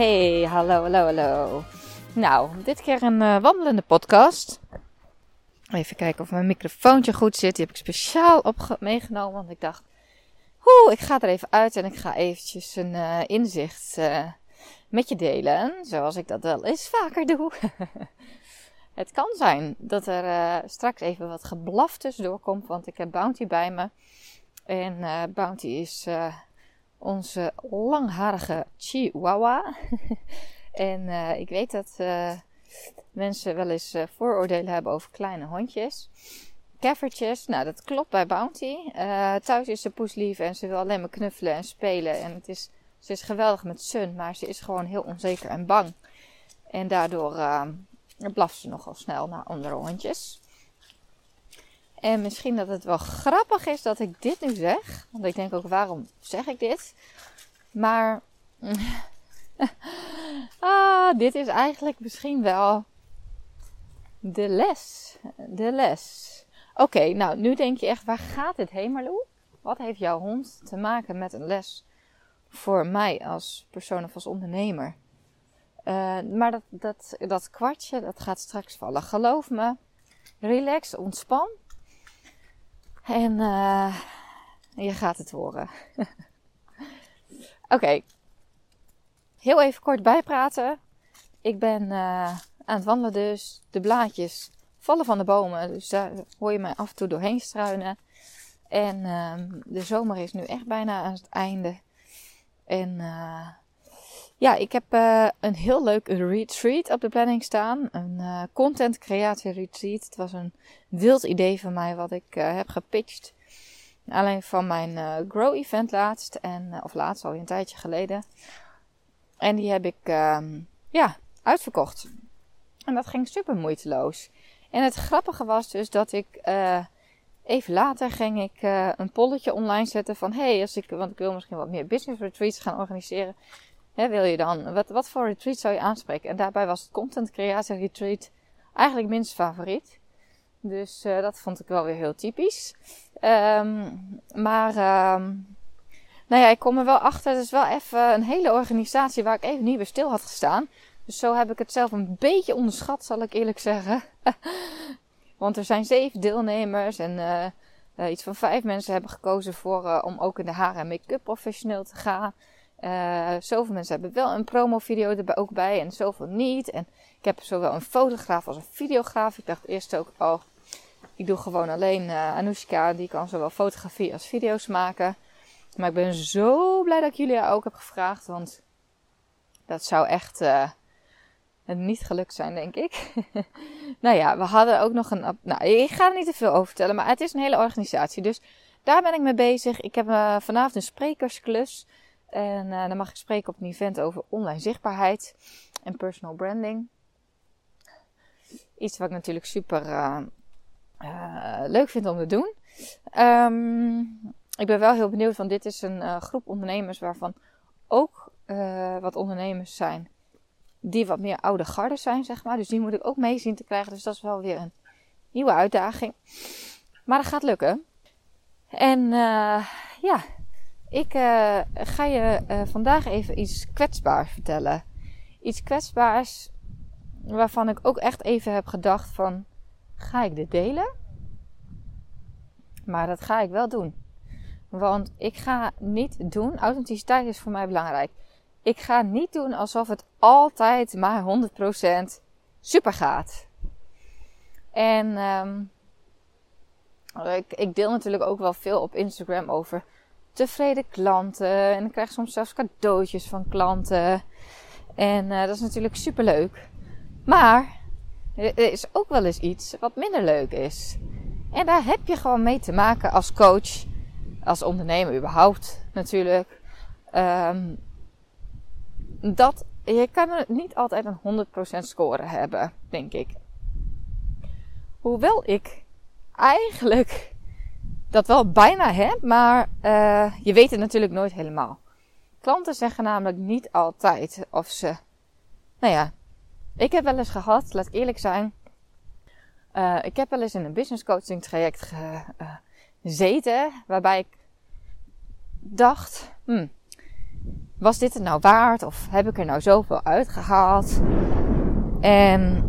Hey, hallo, hallo, hallo. Nou, dit keer een uh, wandelende podcast. Even kijken of mijn microfoontje goed zit. Die heb ik speciaal meegenomen, want ik dacht... Oeh, ik ga er even uit en ik ga eventjes een uh, inzicht uh, met je delen. Zoals ik dat wel eens vaker doe. Het kan zijn dat er straks even wat geblaf tussendoor komt, want ik heb Bounty bij me. En Bounty is onze langharige Chihuahua. en uh, ik weet dat uh, mensen wel eens uh, vooroordelen hebben over kleine hondjes. Keffertjes, nou dat klopt bij Bounty. thuis is ze poeslief en ze wil alleen maar knuffelen en spelen. En het is, ze is geweldig met Sun, maar ze is gewoon heel onzeker en bang. En daardoor blaft ze nogal snel naar andere hondjes. En misschien dat het wel grappig is dat ik dit nu zeg. Want ik denk ook, waarom zeg ik dit? Maar. ah, dit is eigenlijk misschien wel. De les. De les. Oké, nou, nu denk je echt, waar gaat dit heen, Marlou? Wat heeft jouw hond te maken met een les voor mij als persoon of als ondernemer? Uh, maar dat, dat, dat kwartje, dat gaat straks vallen. Geloof me. Relax, ontspan. En uh, je gaat het horen. Oké. Heel even kort bijpraten. Ik ben uh, aan het wandelen dus. De blaadjes vallen van de bomen. Dus daar hoor je mij af en toe doorheen struinen. En uh, de zomer is nu echt bijna aan het einde. En uh, ja, ik heb uh, een heel leuk retreat op de planning staan. Een uh, content creatie retreat. Het was een wild idee van mij wat ik uh, heb gepitcht. Alleen van mijn Grow event laatst. En, of laatst, al een tijdje geleden. En die heb ik ehm, ja, uitverkocht. En dat ging super moeiteloos. En het grappige was dus dat ik even later ging ik een polletje online zetten van... Hey, als ik, want ik wil misschien wat meer business retreats gaan organiseren Wil je dan? Wat, wat voor retreat zou je aanspreken? En daarbij was het content creatie retreat eigenlijk minst favoriet. Dus uh, dat vond ik wel weer heel typisch. Um, maar um, nou ja, ik kom er wel achter. Het is wel even een hele organisatie waar ik even niet bij stil had gestaan. Dus zo heb ik het zelf een beetje onderschat, zal ik eerlijk zeggen. Want er zijn zeven deelnemers en uh, uh, iets van vijf mensen hebben gekozen voor, om ook in de haar- en make-up professioneel te gaan. Uh, zoveel mensen hebben wel een promovideo er ook bij en zoveel niet. En ik heb zowel een fotograaf als een videograaf. Ik dacht eerst ook, oh, ik doe gewoon alleen uh, Anoushka. Die kan zowel fotografie als video's maken. Maar ik ben zo blij dat ik jullie ook heb gevraagd. Want dat zou echt uh, niet gelukt zijn, denk ik. nou ja, we hadden ook nog een... Nou, ik ga er niet te veel over vertellen. Maar het is een hele organisatie. Dus daar ben ik mee bezig. Ik heb vanavond een sprekersklus. En uh, dan mag ik spreken op een event over online zichtbaarheid en personal branding. Iets wat ik natuurlijk super uh, uh, leuk vind om te doen. Um, ik ben wel heel benieuwd, want dit is een groep ondernemers waarvan ook wat ondernemers zijn die wat meer oude garde zijn, zeg maar. Dus die moet ik ook mee zien te krijgen. Dus dat is wel weer een nieuwe uitdaging. Maar dat gaat lukken. En ja, ik uh, ga je uh, vandaag even iets kwetsbaars vertellen. Iets kwetsbaars waarvan ik ook echt even heb gedacht van... Ga ik dit delen? Maar dat ga ik wel doen. Want ik ga niet doen... Authenticiteit is voor mij belangrijk. Ik ga niet doen alsof het altijd maar 100% super gaat. En um, ik, ik deel natuurlijk ook wel veel op Instagram over tevreden klanten. En ik krijg soms zelfs cadeautjes van klanten. En uh, dat is natuurlijk super leuk. Maar er is ook wel eens iets wat minder leuk is. En daar heb je gewoon mee te maken als coach, als ondernemer überhaupt natuurlijk. Um, dat je kan niet altijd een 100% score hebben, denk ik. Hoewel ik eigenlijk dat wel bijna heb, maar uh, je weet het natuurlijk nooit helemaal. Klanten zeggen namelijk niet altijd of ze. Nou ja, ik heb wel eens gehad, laat eerlijk zijn. Uh, ik heb wel eens in een business coaching traject eh, gezeten, waarbij ik dacht: hmm, was dit het nou waard? Of heb ik er nou zoveel uitgehaald? En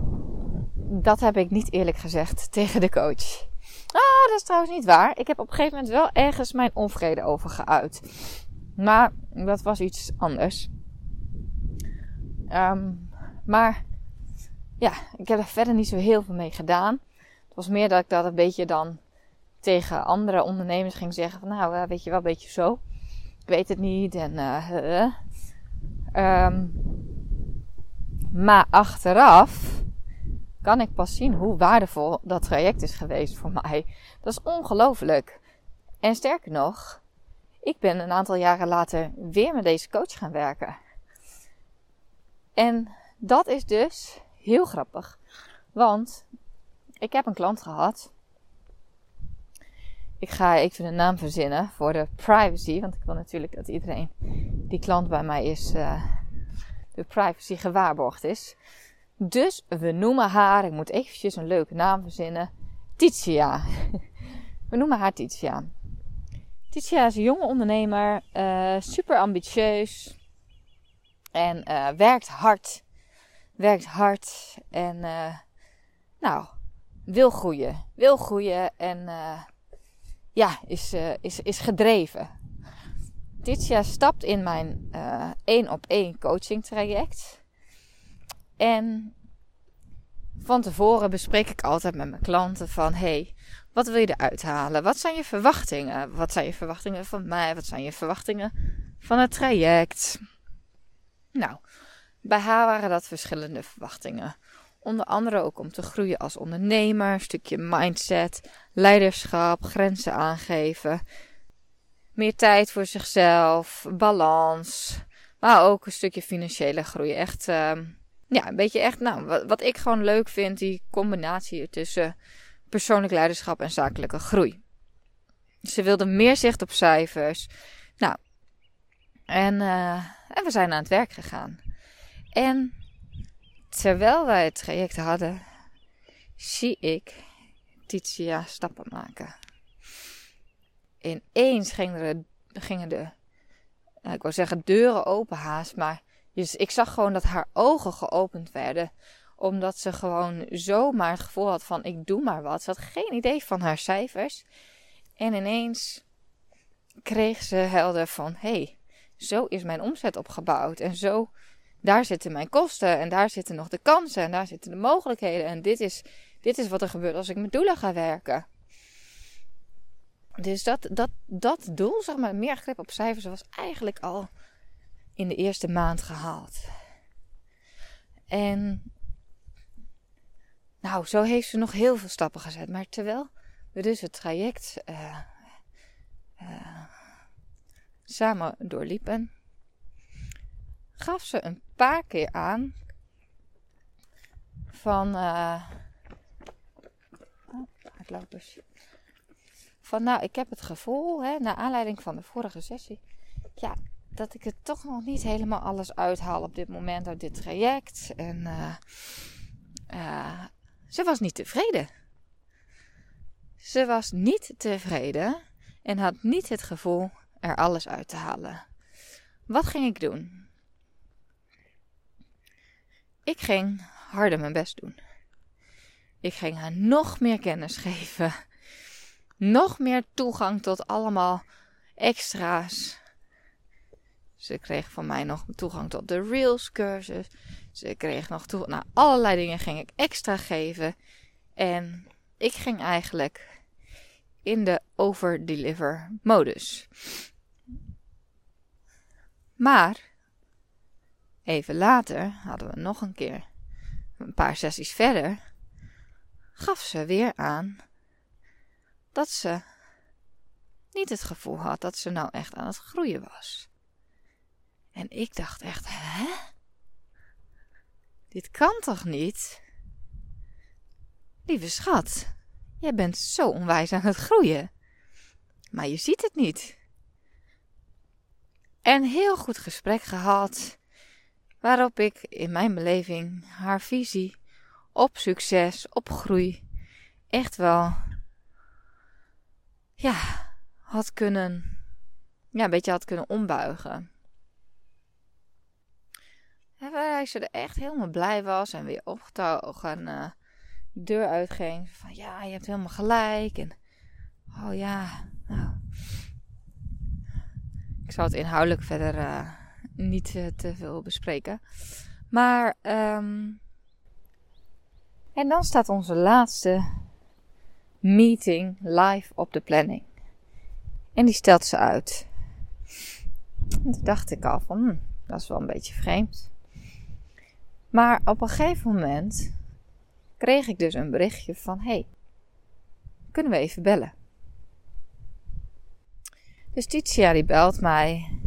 dat heb ik niet eerlijk gezegd tegen de coach. Ah, dat is trouwens niet waar. Ik heb op een gegeven moment wel ergens mijn onvrede over geuit. Maar dat was iets anders. Um, maar ja, ik heb er verder niet zo heel veel mee gedaan. Het was meer dat ik dat een beetje dan tegen andere ondernemers ging zeggen van nou, eh, weet je wel, een beetje zo. Ik weet het niet en uh, um, maar achteraf kan ik pas zien hoe waardevol dat traject is geweest voor mij. Dat is ongelooflijk. En sterker nog, ik ben een aantal jaren later weer met deze coach gaan werken. En dat is dus heel grappig. Want ik heb een klant gehad. Ik ga even een naam verzinnen voor de privacy. Want ik wil natuurlijk dat iedereen die klant bij mij is, uh, de privacy gewaarborgd is. Dus we noemen haar, ik moet eventjes een leuke naam verzinnen, Titia. We noemen haar Titia. Titia is een jonge ondernemer, uh, super ambitieus en uh, werkt hard. Werkt hard en uh, nou, wil groeien. Wil groeien en ja, is, is, is gedreven. Titia stapt in mijn één op één coaching traject. En van tevoren bespreek ik altijd met mijn klanten van hey, wat wil je eruit halen? Wat zijn je verwachtingen? Wat zijn je verwachtingen van mij? Wat zijn je verwachtingen van het traject? Nou, bij haar waren dat verschillende verwachtingen. Onder andere ook om te groeien als ondernemer, een stukje mindset, leiderschap, grenzen aangeven, meer tijd voor zichzelf, balans, maar ook een stukje financiële groei. Echt uh, ja, een beetje echt, nou, wat, wat ik gewoon leuk vind, die combinatie tussen persoonlijk leiderschap en zakelijke groei. Ze wilde meer zicht op cijfers. Nou, en, uh, en we zijn aan het werk gegaan. En terwijl wij het traject hadden, zie ik Titia stappen maken. Ineens gingen, er, gingen de, nou, ik wou zeggen deuren open haast, maar dus ik zag gewoon dat haar ogen geopend werden. Omdat ze gewoon zomaar het gevoel had van ik doe maar wat. Ze had geen idee van haar cijfers. En ineens kreeg ze helder van hé, hey, zo is mijn omzet opgebouwd. En zo, daar zitten mijn kosten. En daar zitten nog de kansen. En daar zitten de mogelijkheden. En dit is, dit is wat er gebeurt als ik met doelen ga werken. Dus dat, dat, dat doel, zeg maar, meer grip op cijfers, was eigenlijk al in de eerste maand gehaald. En nou, zo heeft ze nog heel veel stappen gezet. Maar terwijl we dus het traject uh, uh, samen doorliepen, gaf ze een paar keer aan van uh. Van nou, ik heb het gevoel, hè, naar aanleiding van de vorige sessie, ja, dat ik het toch nog niet helemaal alles uithaal op dit moment uit dit traject. En uh, uh, ze was niet tevreden. Ze was niet tevreden en had niet het gevoel er alles uit te halen. Wat ging ik doen? Ik ging harder mijn best doen. Ik ging haar nog meer kennis geven. Nog meer toegang tot allemaal extra's ze kreeg van mij nog toegang tot de Reels cursus. Ze kreeg nog toegang. Nou, allerlei dingen ging ik extra geven. En ik ging eigenlijk in de overdeliver modus. Maar even later hadden we nog een keer een paar sessies verder. Gaf ze weer aan dat ze niet het gevoel had dat ze nou echt aan het groeien was. En ik dacht echt, hè? dit kan toch niet? Lieve schat, jij bent zo onwijs aan het groeien. Maar je ziet het niet. En heel goed gesprek gehad, waarop ik in mijn beleving haar visie op succes, op groei, echt wel, ja, had kunnen, ja, een beetje had kunnen ombuigen. En waar ze er echt helemaal blij was en weer opgetogen uh, de deur uitging. Van ja, je hebt helemaal gelijk. En oh ja, nou. Ik zal het inhoudelijk verder uh, niet uh, te veel bespreken. Maar, um, en dan staat onze laatste meeting live op de planning. En die stelt ze uit. En toen dacht ik al van, hm, dat is wel een beetje vreemd. Maar op een gegeven moment kreeg ik dus een berichtje van: hey, kunnen we even bellen? Dus Titia die belt mij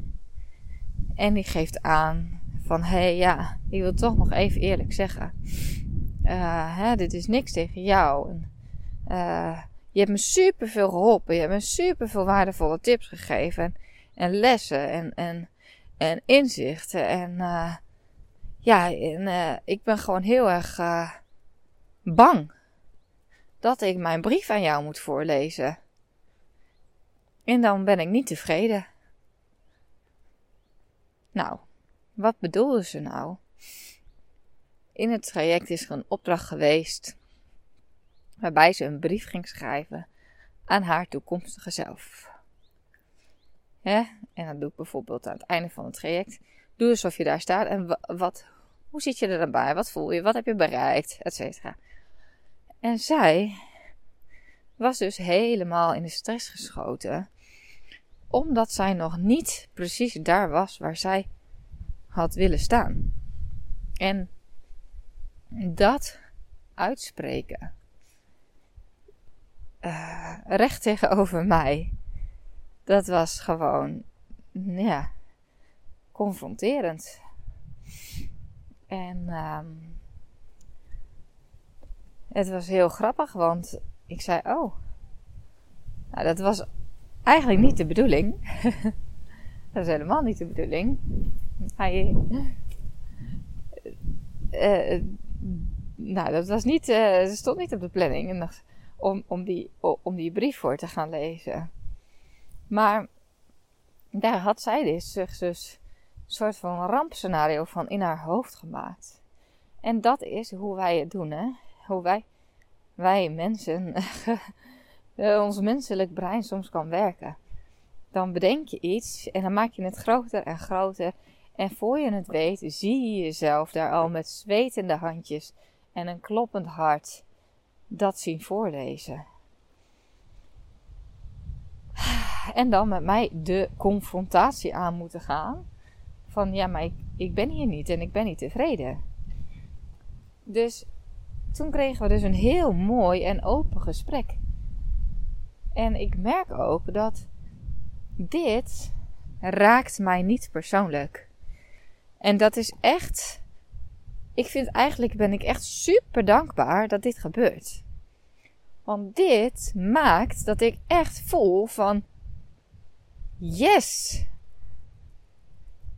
en die geeft aan van: hey, ja, ik wil toch nog even eerlijk zeggen: uh, hè, dit is niks tegen jou. En, uh, je hebt me super veel geholpen. Je hebt me super veel waardevolle tips gegeven. En, en lessen en, en, en inzichten. En uh, ja, en, uh, ik ben gewoon heel erg uh, bang dat ik mijn brief aan jou moet voorlezen. En dan ben ik niet tevreden. Nou, wat bedoelde ze nou? In het traject is er een opdracht geweest waarbij ze een brief ging schrijven aan haar toekomstige zelf. Ja, en dat doe ik bijvoorbeeld aan het einde van het traject. Doe alsof je daar staat en wat, hoe zit je er dan bij? Wat voel je? Wat heb je bereikt? Etcetera. En zij was dus helemaal in de stress geschoten. Omdat zij nog niet precies daar was waar zij had willen staan. En dat uitspreken. Uh, recht tegenover mij. Dat was gewoon, ja, confronterend. En um, het was heel grappig, want ik zei: Oh, nou, dat was eigenlijk niet de bedoeling. dat is helemaal niet de bedoeling. Hij. Uh, nou, dat was niet. Uh, stond niet op de planning om, om, die, om die brief voor te gaan lezen. Maar daar had zij dus, dus soort van rampscenario van in haar hoofd gemaakt. En dat is hoe wij het doen, hè? Hoe wij, wij mensen, ons menselijk brein soms kan werken. Dan bedenk je iets en dan maak je het groter en groter. En voor je het weet, zie je jezelf daar al met zwetende handjes en een kloppend hart dat zien voorlezen. En dan met mij de confrontatie aan moeten gaan van ja, maar ik, ben hier niet en ik ben niet tevreden. Dus toen kregen we dus een heel mooi en open gesprek. En ik merk ook dat dit raakt mij niet persoonlijk. En dat is echt. Ik vind eigenlijk ben ik echt super dankbaar dat dit gebeurt. Want dit maakt dat ik echt voel van yes,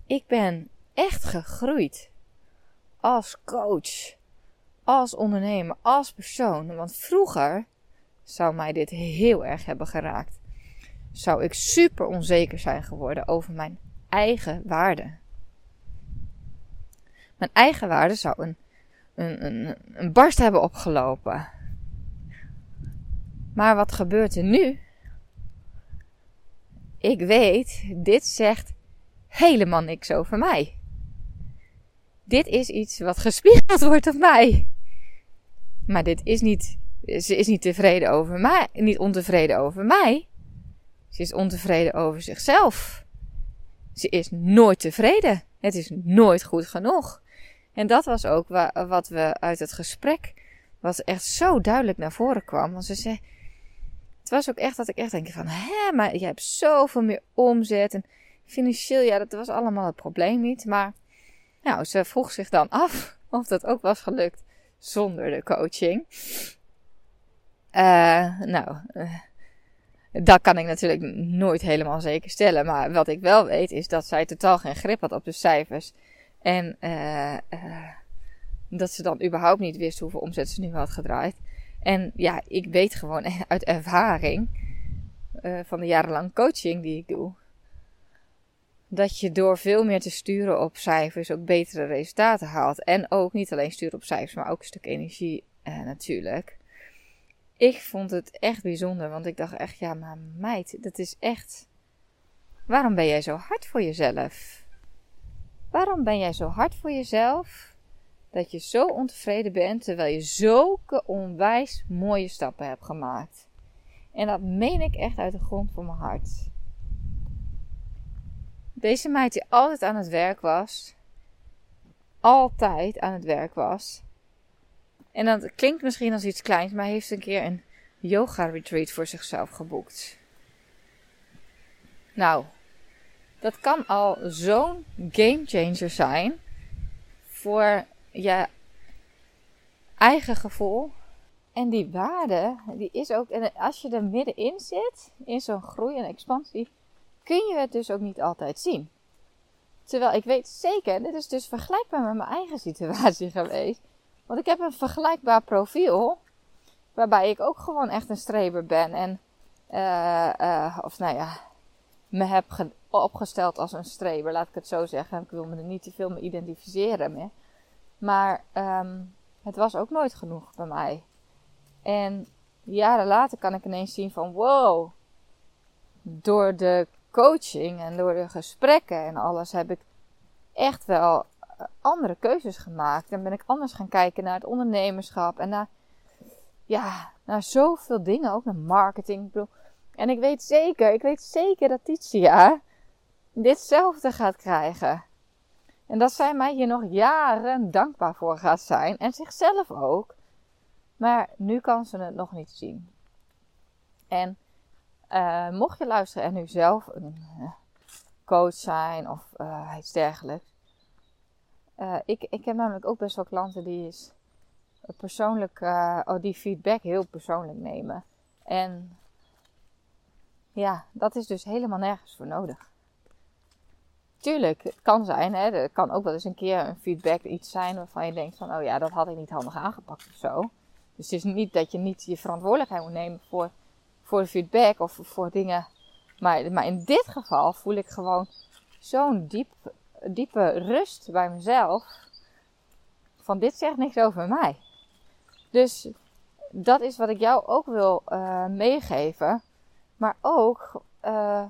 ik ben echt gegroeid als coach, als ondernemer, als persoon. Want vroeger zou mij dit heel erg hebben geraakt. Zou ik super onzeker zijn geworden over mijn eigen waarde. Mijn eigen waarde zou een, een, een, een barst hebben opgelopen. Maar wat gebeurt er nu? Ik weet, dit zegt helemaal niks over mij. Dit is iets wat gespiegeld wordt op mij. Maar dit is niet, ze is niet tevreden over mij, niet ontevreden over mij. Ze is ontevreden over zichzelf. Ze is nooit tevreden. Het is nooit goed genoeg. En dat was ook wat we uit het gesprek, wat echt zo duidelijk naar voren kwam. Want ze zei, het was ook echt dat ik echt denk van, hè, maar je hebt zoveel meer omzet en financieel, ja, dat was allemaal het probleem niet. Maar nou, ze vroeg zich dan af, of dat ook was gelukt zonder de coaching. Uh, nou, uh, dat kan ik natuurlijk nooit helemaal zeker stellen. Maar wat ik wel weet is dat zij totaal geen grip had op de cijfers. En uh, dat ze dan überhaupt niet wist hoeveel omzet ze nu had gedraaid. En ja, ik weet gewoon uit ervaring van de jarenlang coaching die ik doe. Dat je door veel meer te sturen op cijfers ook betere resultaten haalt. En ook niet alleen sturen op cijfers, maar ook een stuk energie natuurlijk ik vond het echt bijzonder, want ik dacht echt, ja, maar meid, dat is echt. Waarom ben jij zo hard voor jezelf? Waarom ben jij zo hard voor jezelf dat je zo ontevreden bent terwijl je zulke onwijs mooie stappen hebt gemaakt? En dat meen ik echt uit de grond van mijn hart. Deze meid die altijd aan het werk was, altijd aan het werk was, en dat klinkt misschien als iets kleins, maar heeft een keer een yoga retreat voor zichzelf geboekt. Nou, dat kan al zo'n game changer zijn voor je eigen gevoel. En die waarde, die is ook, en als je er middenin zit, in zo'n groei en expansie, kun je het dus ook niet altijd zien. Terwijl ik weet zeker, dit is dus vergelijkbaar met mijn eigen situatie geweest. Want ik heb een vergelijkbaar profiel. Waarbij ik ook gewoon echt een streber ben. En, uh, uh, of nou ja, me heb opgesteld als een streber, laat ik het zo zeggen. Ik wil me er niet te veel mee identificeren meer. Maar um, het was ook nooit genoeg bij mij. En jaren later kan ik ineens zien van wow. Door de coaching en door de gesprekken en alles heb ik echt wel andere keuzes gemaakt. En ben ik anders gaan kijken naar het ondernemerschap en naar, ja, naar zoveel dingen. Ook naar marketing. En ik weet zeker, ik weet zeker dat Titia ditzelfde gaat krijgen. En dat zij mij hier nog jaren dankbaar voor gaat zijn. En zichzelf ook. Maar nu kan ze het nog niet zien. En uh, mocht je luisteren en nu zelf een uh, coach zijn of uh, iets dergelijks. Ik, ik heb namelijk ook best wel klanten die is persoonlijk, oh, die feedback heel persoonlijk nemen. En ja, dat is dus helemaal nergens voor nodig. Tuurlijk, het kan zijn, hè, er kan ook wel eens een keer een feedback iets zijn waarvan je denkt van, oh ja, dat had ik niet handig aangepakt of zo. Dus het is niet dat je niet je verantwoordelijkheid moet nemen voor, voor de feedback of voor dingen. Maar, maar in dit geval voel ik gewoon zo'n diep diepe rust bij mezelf. Van dit zegt niks over mij. Dus dat is wat ik jou ook wil uh, meegeven. Maar ook, uh,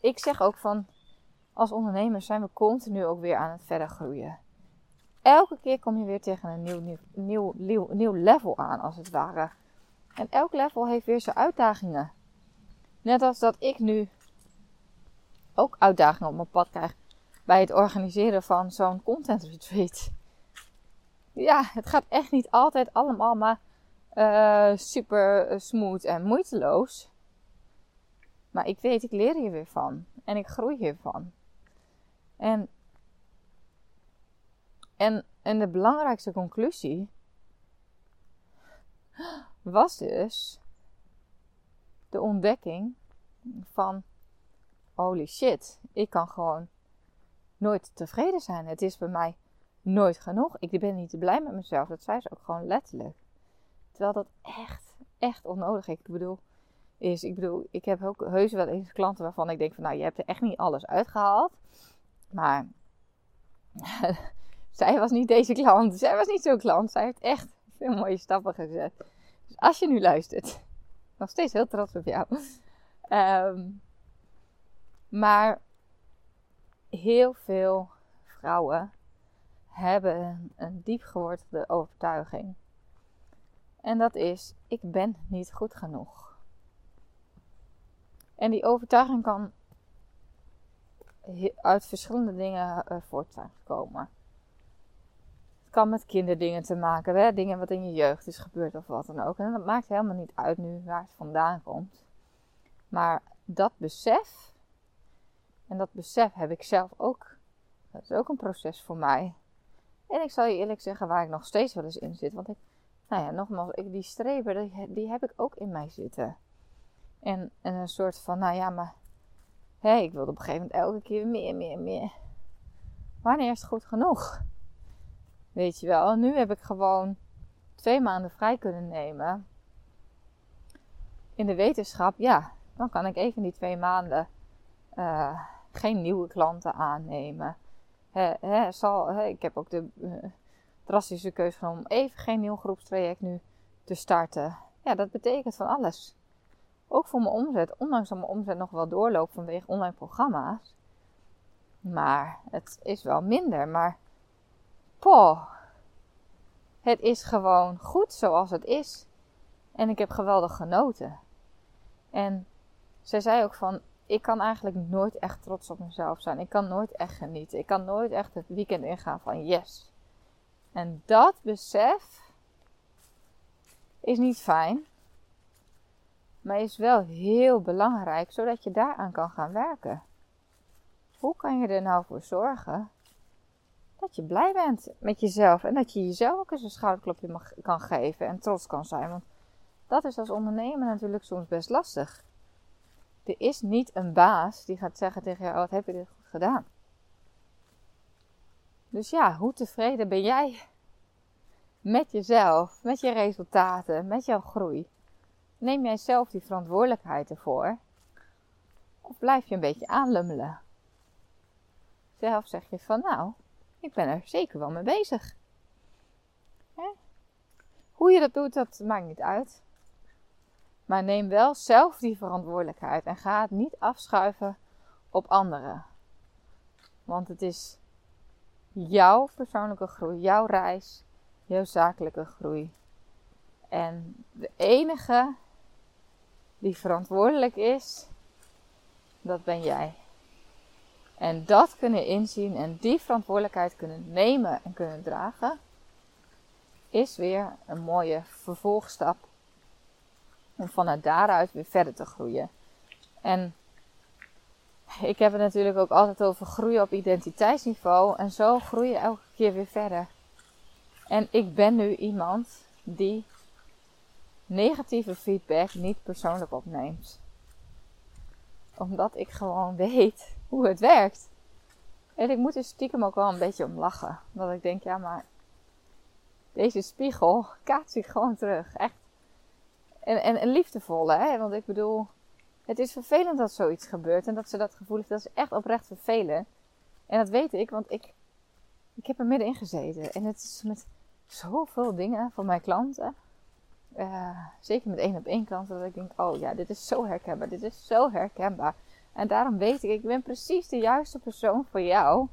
ik zeg ook van, als ondernemers zijn we continu ook weer aan het verder groeien. Elke keer kom je weer tegen een nieuw, nieuw, nieuw, nieuw level aan, als het ware. En elk level heeft weer zijn uitdagingen. Net als dat ik nu ook uitdagingen op mijn pad krijg bij het organiseren van zo'n content retreat. Ja, het gaat echt niet altijd allemaal maar uh, super eh, smooth en moeiteloos. Maar ik weet, ik leer hier weer van. En ik groei hiervan. En, en, en de belangrijkste conclusie was dus de ontdekking van holy shit, ik kan gewoon nooit tevreden zijn. Het is bij mij nooit genoeg. Ik ben niet blij met mezelf. Dat zei ze ook gewoon letterlijk. Terwijl dat echt, echt onnodig. Ik bedoel, is, ik bedoel, ik heb ook heus wel eens klanten waarvan ik denk van, nou, je hebt er echt niet alles uitgehaald. Maar zij was niet deze klant. Zij was niet zo'n klant. Zij heeft echt veel mooie stappen gezet. Dus als je nu luistert, nog steeds heel trots op jou. Um, maar heel veel vrouwen hebben een diep gewortelde overtuiging. En dat is: ik ben niet goed genoeg. En die overtuiging kan uit verschillende dingen voort zijn gekomen. Het kan met kinderdingen te maken hebben, dingen wat in je jeugd is gebeurd of wat dan ook. En dat maakt helemaal niet uit nu waar het vandaan komt. Maar dat besef en dat besef heb ik zelf ook. Dat is ook een proces voor mij. En ik zal je eerlijk zeggen waar ik nog steeds wel eens in zit. Want ik, nou ja, nogmaals, die streber, die, heb ik ook in mij zitten. En, en een soort van, nou ja, maar hé, ik wilde op een gegeven moment elke keer meer, meer, meer. Wanneer is het goed genoeg? Weet je wel, nu heb ik gewoon twee maanden vrij kunnen nemen. In de wetenschap, ja, dan kan ik even die twee maanden uh, geen nieuwe klanten aannemen. Zal, ik heb ook de uh, drastische keuze genomen om even geen nieuw groepstraject nu te starten. Ja, dat betekent van alles. Ook voor mijn omzet, ondanks dat mijn omzet nog wel doorloopt vanwege online programma's. Maar het is wel minder. Maar poh, het is gewoon goed zoals het is. En ik heb geweldig genoten. En zij zei ook van, ik kan eigenlijk nooit echt trots op mezelf zijn. Ik kan nooit echt genieten. Ik kan nooit echt het weekend ingaan van yes. En dat besef is niet fijn. Maar is wel heel belangrijk, zodat je daaraan kan gaan werken. Hoe kan je er nou voor zorgen dat je blij bent met jezelf en dat je jezelf ook eens een schouderklopje mag, kan geven en trots kan zijn? Want dat is als ondernemer natuurlijk soms best lastig. Er is niet een baas die gaat zeggen tegen jou: Wat heb je dit goed gedaan? Dus ja, hoe tevreden ben jij met jezelf, met je resultaten, met jouw groei? Neem jij zelf die verantwoordelijkheid ervoor? Of blijf je een beetje aanlummelen? Zelf zeg je van nou, ik ben er zeker wel mee bezig. Hè? Hoe je dat doet, dat maakt niet uit. Maar neem wel zelf die verantwoordelijkheid en ga het niet afschuiven op anderen. Want het is jouw persoonlijke groei, jouw reis, jouw zakelijke groei. En de enige die verantwoordelijk is, dat ben jij. En dat kunnen inzien en die verantwoordelijkheid kunnen nemen en kunnen dragen, is weer een mooie vervolgstap om vanuit daaruit weer verder te groeien. En ik heb het natuurlijk ook altijd over groeien op identiteitsniveau en zo groei je elke keer weer verder. En ik ben nu iemand die negatieve feedback niet persoonlijk opneemt. Omdat ik gewoon weet hoe het werkt. En ik moet er stiekem ook wel een beetje om lachen. Dat ik denk, ja, maar deze spiegel kaatst zich gewoon terug. Echt. En, en, liefdevolle, hè? Want ik bedoel, het is vervelend dat zoiets gebeurt. En dat ze dat gevoel heeft. Dat is echt oprecht vervelend. En dat weet ik, want ik, ik heb er middenin gezeten. En het is met zoveel dingen voor mijn klanten. Uh, zeker met één op één klanten. Dat ik denk, oh ja, dit is zo herkenbaar. Dit is zo herkenbaar. En daarom weet ik, ik ben precies de juiste persoon voor jou.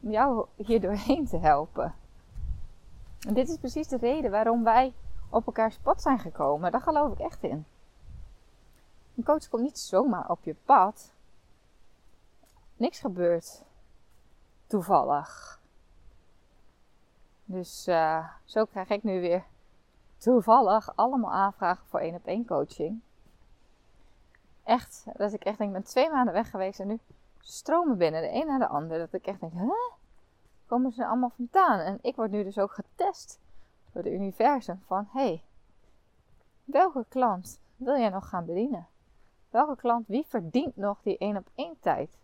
Om jou hier doorheen te helpen. En dit is precies de reden waarom wij op elkaars pad zijn gekomen. Daar geloof ik echt in. Een coach komt niet zomaar op je pad. Niks gebeurt toevallig. Dus uh, zo krijg ik nu weer toevallig allemaal aanvragen voor één op één coaching echt, dat ik echt denk, ik ben twee maanden weg geweest en nu stromen binnen, de een naar de ander. Dat ik echt denk, hè? Komen ze allemaal vandaan? En ik word nu dus ook getest door het universum van, hé, hey, welke klant wil jij nog gaan bedienen? Welke klant, wie verdient nog die één op één tijd?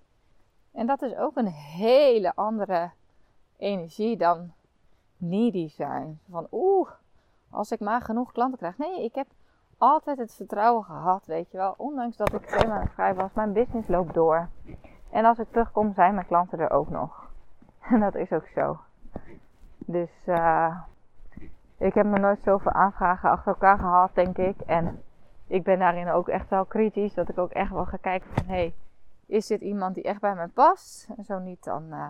En dat is ook een hele andere energie dan needy zijn. Van oeh, als ik maar genoeg klanten krijg. Nee, ik heb altijd het vertrouwen gehad, weet je wel. Ondanks dat ik maanden vrij was, mijn business loopt door. En als ik terugkom, zijn mijn klanten er ook nog. En dat is ook zo. Dus uh, ik heb me nooit zoveel aanvragen achter elkaar gehad, denk ik. En ik ben daarin ook echt wel kritisch. Dat ik ook echt wel ga kijken van, hey, is dit iemand die echt bij mij past? En zo niet, dan, uh,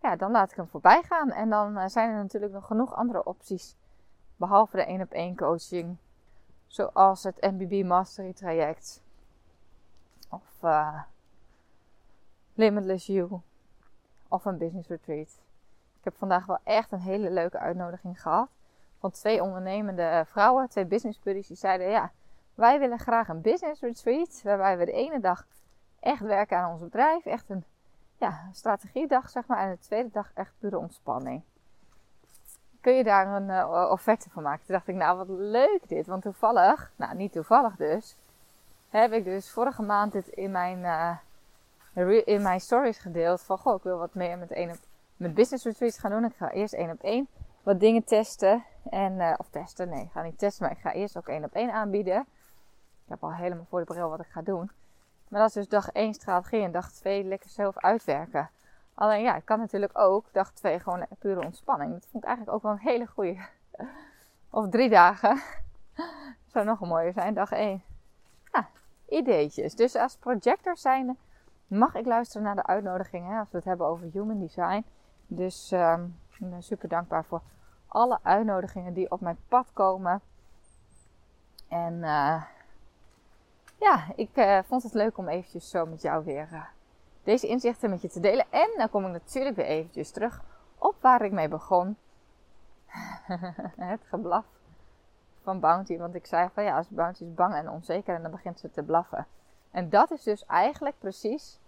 ja, dan laat ik hem voorbij gaan. En dan uh, zijn er natuurlijk nog genoeg andere opties. Behalve de één op één coaching Zoals het MBB Mastery traject. Of uh, Limitless You. Of een business retreat. Ik heb vandaag wel echt een hele leuke uitnodiging gehad. Van twee ondernemende vrouwen, twee business buddies. Die zeiden ja, wij willen graag een business retreat. Waarbij we de ene dag echt werken aan ons bedrijf. Echt een, ja, strategiedag, zeg maar. En de tweede dag echt pure ontspanning. Kun je daar een uh, offerte van maken? Toen dacht ik, nou wat leuk dit. Want toevallig, nou niet toevallig dus, heb ik dus vorige maand dit in mijn, uh, in mijn stories gedeeld. Van, goh, ik wil wat meer met, een op, met business retreats gaan doen. Ik ga eerst één op één wat dingen testen. En, uh, of testen, nee, ik ga niet testen, maar ik ga eerst ook één op één aanbieden. Ik heb al helemaal voor de bril wat ik ga doen. Maar dat is dus dag 1 strategie en dag 2 lekker zelf uitwerken. Alleen ja, ik kan natuurlijk ook dag 2 gewoon pure ontspanning. Dat vond ik eigenlijk ook wel een hele goede. Of drie dagen. Zou nog een mooier zijn, dag 1. Ja, ideetjes. Dus als projector zijnde mag ik luisteren naar de uitnodigingen. Als we het hebben over human design. Dus um, ik ben super dankbaar voor alle uitnodigingen die op mijn pad komen. En uh, ja, ik uh, vond het leuk om eventjes zo met jou weer uh, deze inzichten met je te delen. En dan kom ik natuurlijk weer eventjes terug op waar ik mee begon. het geblaf van Bounty. Want ik zei van ja, als Bounty is bang en onzeker en dan begint ze te blaffen. En dat is dus eigenlijk precies,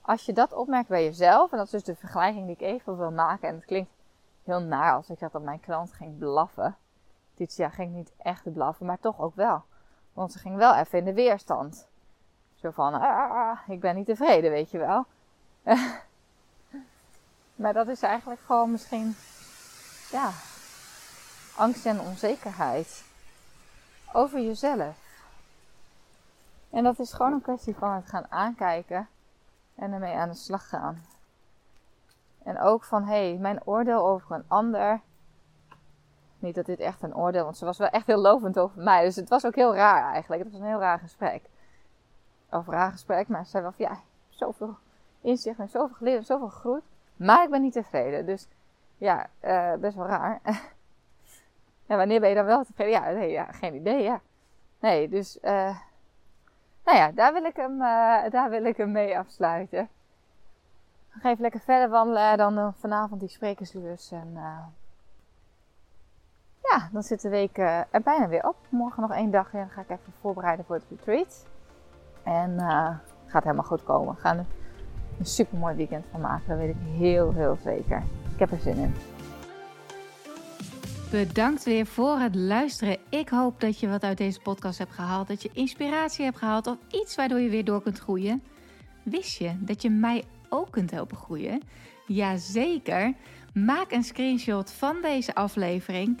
als je dat opmerkt bij jezelf, en dat is dus de vergelijking die ik even wil maken. En het klinkt heel naar als ik zeg dat mijn klant ging blaffen. Jaar ging niet echt blaffen, maar toch ook wel. Want ze ging wel even in de weerstand. Zo van, ah, ah, ah, ik ben niet tevreden, weet je wel. maar dat is eigenlijk gewoon misschien, ja, angst en onzekerheid over jezelf. En dat is gewoon een kwestie van het gaan aankijken en ermee aan de slag gaan. En ook van, hé, hey, mijn oordeel over een ander niet dat dit echt een oordeel, want ze was wel echt heel lovend over mij. Dus het was ook heel raar eigenlijk. Het was een heel raar gesprek. Of raar gesprek, maar ze zei wel van ja, zoveel inzicht en zoveel geleerd en zoveel gegroeid. Maar ik ben niet tevreden. Dus ja, uh, best wel raar. en wanneer ben je dan wel tevreden? Ja, nee, ja geen idee, ja. Nee, dus uh, nou ja, daar wil ik hem, uh, daar wil ik hem mee afsluiten. Ik ga even lekker verder wandelen dan vanavond die sprekerslus en ja, dan zit de week er bijna weer op. Morgen nog één dag en dan ga ik even voorbereiden voor het retreat. En uh, gaat helemaal goed komen. We gaan er een super mooi weekend van maken. Dat weet ik heel, heel zeker. Ik heb er zin in. Bedankt weer voor het luisteren. Ik hoop dat je wat uit deze podcast hebt gehaald. Dat je inspiratie hebt gehaald of iets waardoor je weer door kunt groeien. Wist je dat je mij ook kunt helpen groeien? Jazeker. Maak een screenshot van deze aflevering